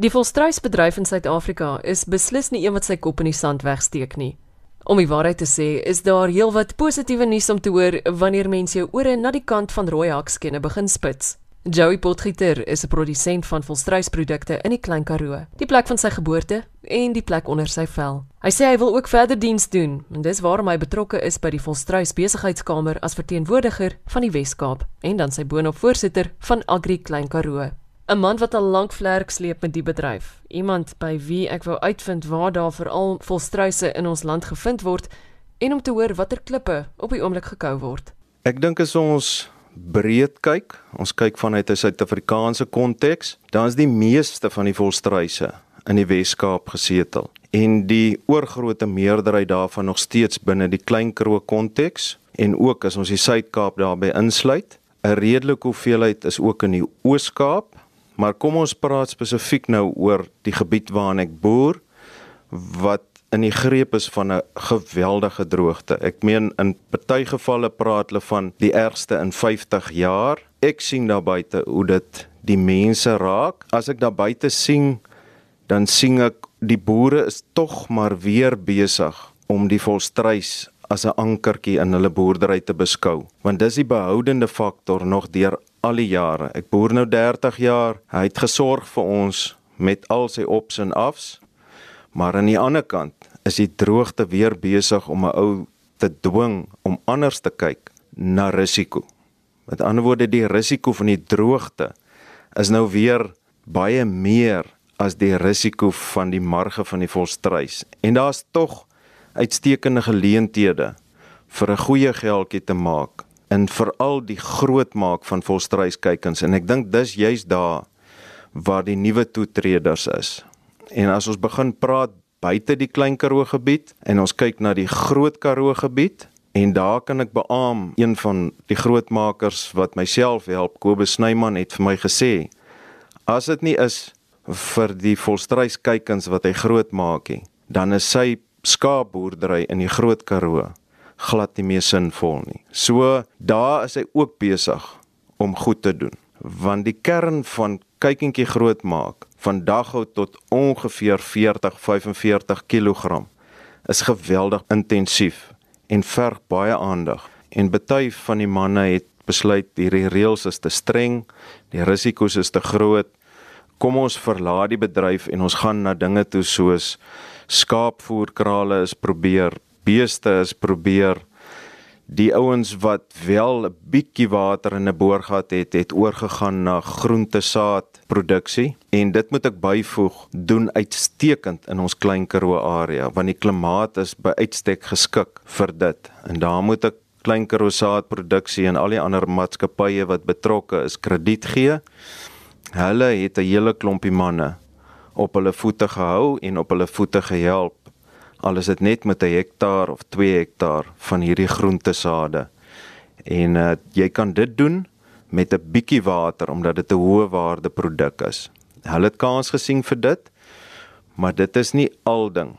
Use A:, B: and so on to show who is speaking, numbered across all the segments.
A: Die volstruisbedryf in Suid-Afrika is beslis nie een wat sy kop in die sand wegsteek nie. Om die waarheid te sê, is daar heelwat positiewe nuus om te hoor wanneer mense jou ore na die kant van rooi hakskene begin spits. Joey Potgieter is 'n produsent van volstruisprodukte in die Klein Karoo, die plek van sy geboorte en die plek onder sy vel. Hy sê hy wil ook verder diens doen en dis waarom hy betrokke is by die Volstruis Besigheidskamer as verteenwoordiger van die Wes-Kaap en dan sy boonop voorsitter van Agri Klein Karoo. 'n Man wat al lank vlerk sleep met die bedryf. Iemand by wie ek wou uitvind waar daar veral volstruise in ons land gevind word en om te hoor watter klippe op die oomblik gekou word.
B: Ek dink as ons breed kyk, ons kyk vanuit 'n Suid-Afrikaanse konteks, dan is die meeste van die volstruise in die Wes-Kaap gesetel en die oorgrootste meerderheid daarvan nog steeds binne die Klein Karoo konteks en ook as ons die Suid-Kaap daarbey insluit. 'n Redelike hoeveelheid is ook in die Oos-Kaap, maar kom ons praat spesifiek nou oor die gebied waarin ek boer wat in die greep is van 'n geweldige droogte. Ek meen in party gevalle praat hulle van die ergste in 50 jaar. Ek sien daar buite hoe dit die mense raak. As ek daar buite sien, dan sien ek die boere is tog maar weer besig om die volstruis as 'n ankertjie in hulle boerdery te beskou, want dis die behoudende faktor nog deur al die jare. Ek boer nou 30 jaar. Hy het gesorg vir ons met al sy ops en afs. Maar aan die ander kant is die droogte weer besig om 'n ou te dwing om anders te kyk na risiko. Met ander woorde die risiko van die droogte is nou weer baie meer as die risiko van die marge van die volstruis. En daar's tog uitstekende geleenthede vir 'n goeie geldjie te maak en veral die groot maak van volstruiskykens en ek dink dis juist daar waar die nuwe toetreders is. En as ons begin praat buite die Klein Karoo gebied en ons kyk na die Groot Karoo gebied en daar kan ek beamoen een van die grootmakers wat myself help Kobus Snyman het vir my gesê as dit nie is vir die volstruiskykens wat hy groot maak nie dan is sy skaapboerdery in die Groot Karoo glad nie meer sinvol nie. So daar is hy ook besig om goed te doen. Want die kern van kykentjie groot maak van daghou tot ongeveer 40 45 kg is geweldig intensief en verg baie aandag. En baie van die manne het besluit hierdie reëls is te streng die risiko's is te groot. Kom ons verlaat die bedryf en ons gaan na dinge toe soos skaapvoerkrale is probeer beeste is probeer die ouens wat wel 'n bietjie water in 'n boorgat het, het oorgegaan na groentesaad produksie. En dit moet ek byvoeg doen uitstekend in ons klein Karoo area want die klimaat is by uitstek geskik vir dit. En daar moet ek klein Karoo saadproduksie en al die ander maatskappye wat betrokke is krediet gee. Hulle het 'n hele klompie manne op hulle voete gehou en op hulle voete gehelp al is dit net met 'n hektaar of 2 hektaar van hierdie groentesade. En uh, jy kan dit doen met 'n bietjie water omdat dit 'n hoë waarde produk is. Hulle het kans gesien vir dit, maar dit is nie al ding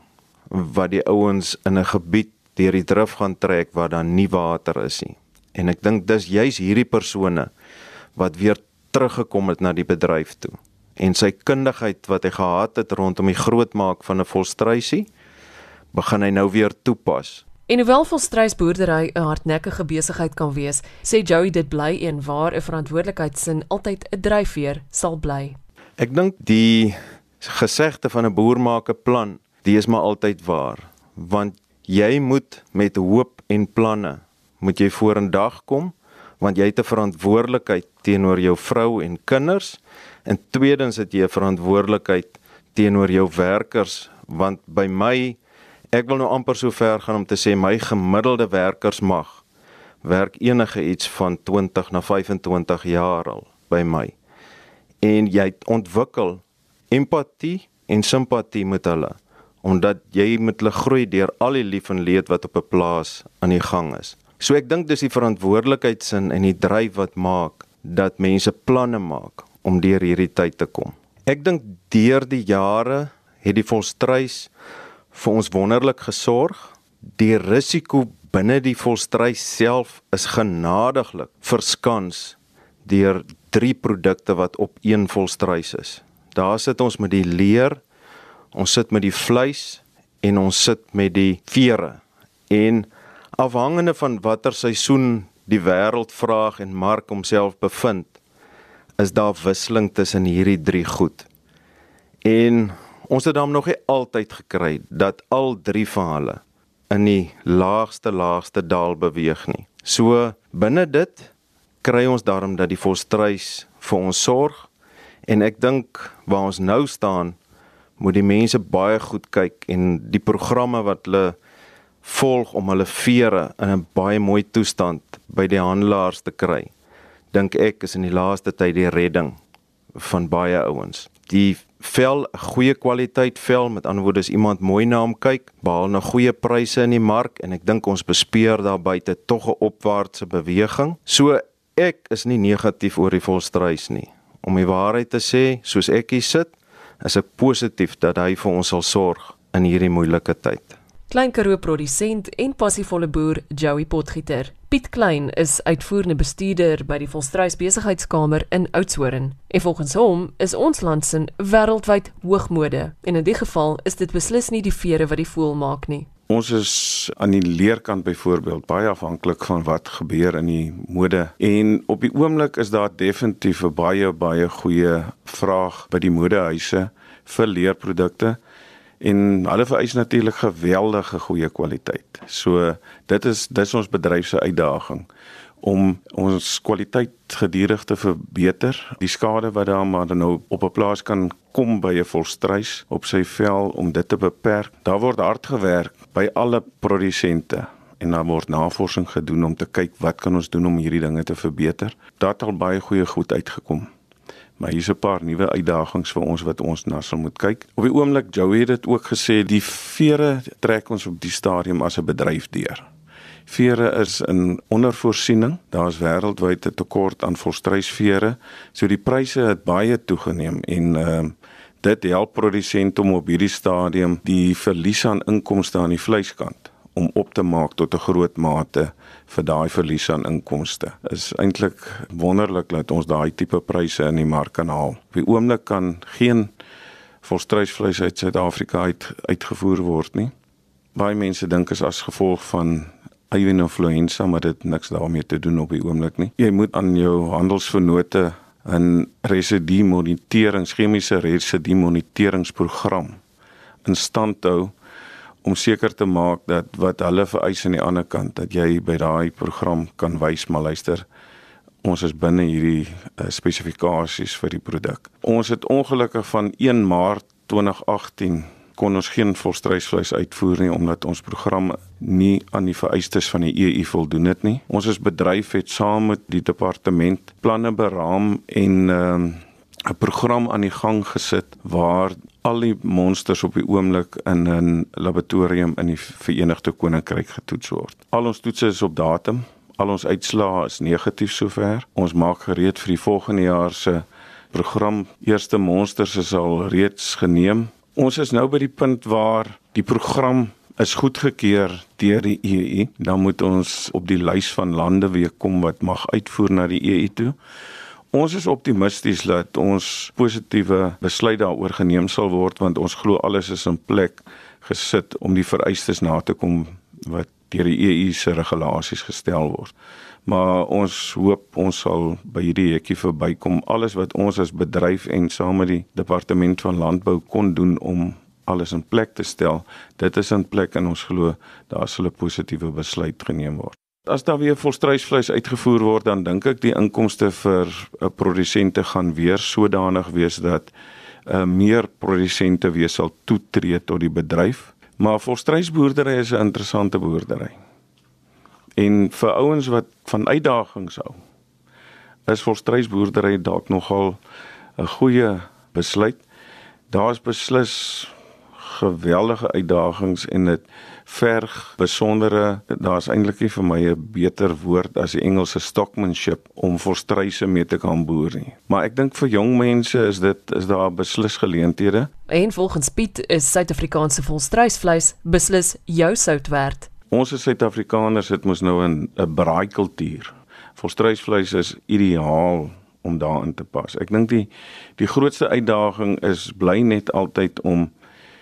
B: wat die ouens in 'n gebied deur die drif gaan trek waar daar nie water is nie. En ek dink dis juis hierdie persone wat weer teruggekom het na die bedryf toe en sy kundigheid wat hy gehad het rondom die grootmaak van 'n volstruisie begin hy nou weer toepas.
A: En hoewel volstruisboerdery 'n hardnekkige besigheid kan wees, sê Joey dit bly een waar 'n verantwoordelikheidsin altyd 'n dryfveer sal bly.
B: Ek dink die gesegde van 'n boer maak 'n plan, die is maar altyd waar, want jy moet met hoop en planne moet jy vorendag kom want jy het 'n verantwoordelikheid teenoor jou vrou en kinders en tweedens het jy 'n verantwoordelikheid teenoor jou werkers want by my ek wil nou amper so ver gaan om te sê my gemiddelde werkers mag werk enige iets van 20 na 25 jaar al by my. En jy ontwikkel empatie en simpatie met hulle omdat jy met hulle groei deur al die lief en leed wat op 'n plaas aan die gang is. So ek dink dis die verantwoordelikheidsin en die dryf wat maak dat mense planne maak om deur hierdie tyd te kom. Ek dink deur die jare het die volstruis vir ons wonderlik gesorg. Die risiko binne die volstry self is genadiglik verskans deur drie produkte wat op een volstruis is. Daar sit ons met die leer, ons sit met die vleis en ons sit met die vere. En afhangende van watter seisoen die wêreld vraag en mark homself bevind, is daar wisseling tussen hierdie drie goed. En ons het dan nog nie altyd gekry dat al drie van hulle in die laagste laagste dal beweeg nie. So binne dit kry ons daarom dat die volstruis vir ons sorg en ek dink waar ons nou staan moet die mense baie goed kyk en die programme wat hulle volg om hulle vere in 'n baie mooi toestand by die handelaars te kry. Dink ek is in die laaste tyd die redding van baie ouens. Die vel, goeie kwaliteit vel, met ander woorde as iemand mooi na hom kyk, behaal 'n goeie pryse in die mark en ek dink ons bespeer daar buite tog 'n opwaartse beweging. So ek is nie negatief oor die volstruis nie. Om die waarheid te sê, soos ek hier sit, is ek positief dat hy vir ons sal sorg in hierdie moeilike tyd.
A: Klein Karoo produsent en passievolle boer Joey Potgieter. Piet Klein is uitvoerende bestuurder by die Volstruis Besigheidskamer in Oudtshoorn. En volgens hom is ons land se wêreldwyd hoogmode en in die geval is dit beslis nie die vere wat die voël maak nie.
C: Ons is aan die leerkant byvoorbeeld baie afhanklik van wat gebeur in die mode en op die oomblik is daar definitief 'n baie baie goeie vraag by die modehuise vir leerprodukte en hulle vereis natuurlik geweldige goeie kwaliteit. So dit is dis ons bedryf se uitdaging om ons kwaliteit gedurig te verbeter. Die skade wat daar maar nou op 'n plaas kan kom by 'n volstruis op sy vel om dit te beperk. Daar word hard gewerk by alle produsente en daar word navorsing gedoen om te kyk wat kan ons doen om hierdie dinge te verbeter. Daar het al baie goeie goed uitgekom. Maar hier's 'n paar nuwe uitdagings vir ons wat ons na sal moet kyk. Op die oomblik Joey het dit ook gesê, die vere trek ons op die stadium as 'n bedryf deur. Vere is in ondervoorsiening. Daar's wêreldwyd 'n tekort aan volstruisvere, so die pryse het baie toegeneem en ehm uh, dit help produsente om op hierdie stadium die verlies aan inkomste aan die vleiskant om op te maak tot 'n groot mate vir daai verlies aan inkomste. Is eintlik wonderlik dat ons daai tipe pryse in die mark kan haal. Op die oomblik kan geen volstruisvleis uit Suid-Afrika uit uitgevoer word nie. Baie mense dink is as gevolg van avian influenza, maar dit niks daarmee te doen op die oomblik nie. Jy moet aan jou handelsvernote 'n residue moniterings chemiese residue moniteringsprogram in stand hou om seker te maak dat wat hulle vereis aan die ander kant dat jy by daai program kan wys maar luister ons is binne hierdie uh, spesifikasies vir die produk. Ons het ongelukkig van 1 Maart 2018 kon ons geen volstruisvleis uitvoer nie omdat ons program nie aan die vereistes van die EU voldoen het nie. Ons as bedryf het saam met die departement planne beraam en ehm, 'n program aan die gang gesit waar al die monsters op die oomblik in 'n laboratorium in die Verenigde Koninkryk getoets word. Al ons toetse is op datum. Al ons uitslae is negatief sover. Ons maak gereed vir die volgende jaar se program. Eerste monsters is al reeds geneem. Ons is nou by die punt waar die program is goedgekeur deur die EU. Dan moet ons op die lys van lande weer kom wat mag uitvoer na die EU toe. Ons is optimisties dat ons positiewe besluit daaroor geneem sal word want ons glo alles is in plek gesit om die vereistes na te kom wat deur die EU se regulasies gestel word. Maar ons hoop ons sal by hierdie hekkie verbykom alles wat ons as bedryf en saam met die departement van landbou kon doen om alles in plek te stel. Dit is in plek en ons glo daar sal 'n positiewe besluit geneem word. As daar weer volstruisvleis uitgevoer word, dan dink ek die inkomste vir 'n produsente gaan weer sodanig wees dat uh, meer produsente weer sal toetree tot die bedryf. Maar volstruisboerdery is 'n interessante boerdery. En vir ouens wat van uitdagings hou, is volstruisboerdery dalk nogal 'n goeie besluit. Daar's beslis geweldige uitdagings en dit verg besondere daar's eintlik nie vir my 'n beter woord as die Engelse stockmanship om volstruise mee te kan boer nie. Maar ek dink vir jong mense is dit is daar beslis geleenthede.
A: En volgens Piet is Suid-Afrikaanse volstruisvleis beslis jou sout werd.
C: Ons as Suid-Afrikaners het mos nou 'n 'n braai kultuur. Volstruisvleis is ideaal om daarin te pas. Ek dink die die grootste uitdaging is bly net altyd om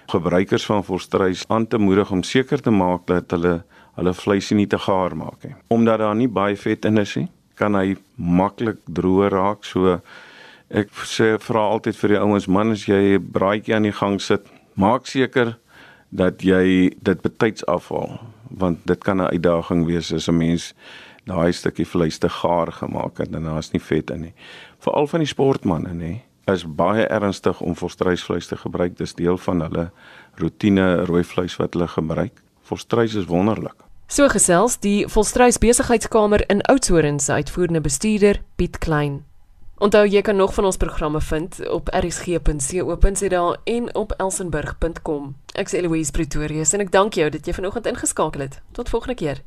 C: gebruikers van volstruis aan te moedig om seker te maak dat hulle hulle vleisie nie te gaar maak nie. Omdat daar nie baie vet in is nie, kan hy maklik droog raak. So ek sê vra altyd vir die ouens, man as jy 'n braaitjie aan die gang sit, maak seker dat jy dit betyds afhaal want dit kan 'n uitdaging wees as 'n mens daai stukkie vleis te gaar gemaak het en daar's nie vet in nie. Veral van die sportmense nê is baie ernstig om volstruisvleis te gebruik. Dis deel van hulle rotine rooi vleis wat hulle gebruik. Volstruis is wonderlik.
A: So gesels die Volstruis Besigheidskamer in Oudtshoorn se uitvoerende bestuurder Piet Klein. Onthou jy kan nog van ons programme vind op rsg.co.za en op elsenburg.com. Ek is Eloise Pretorius en ek dank jou dat jy vanoggend ingeskakel het. Tot volgende keer.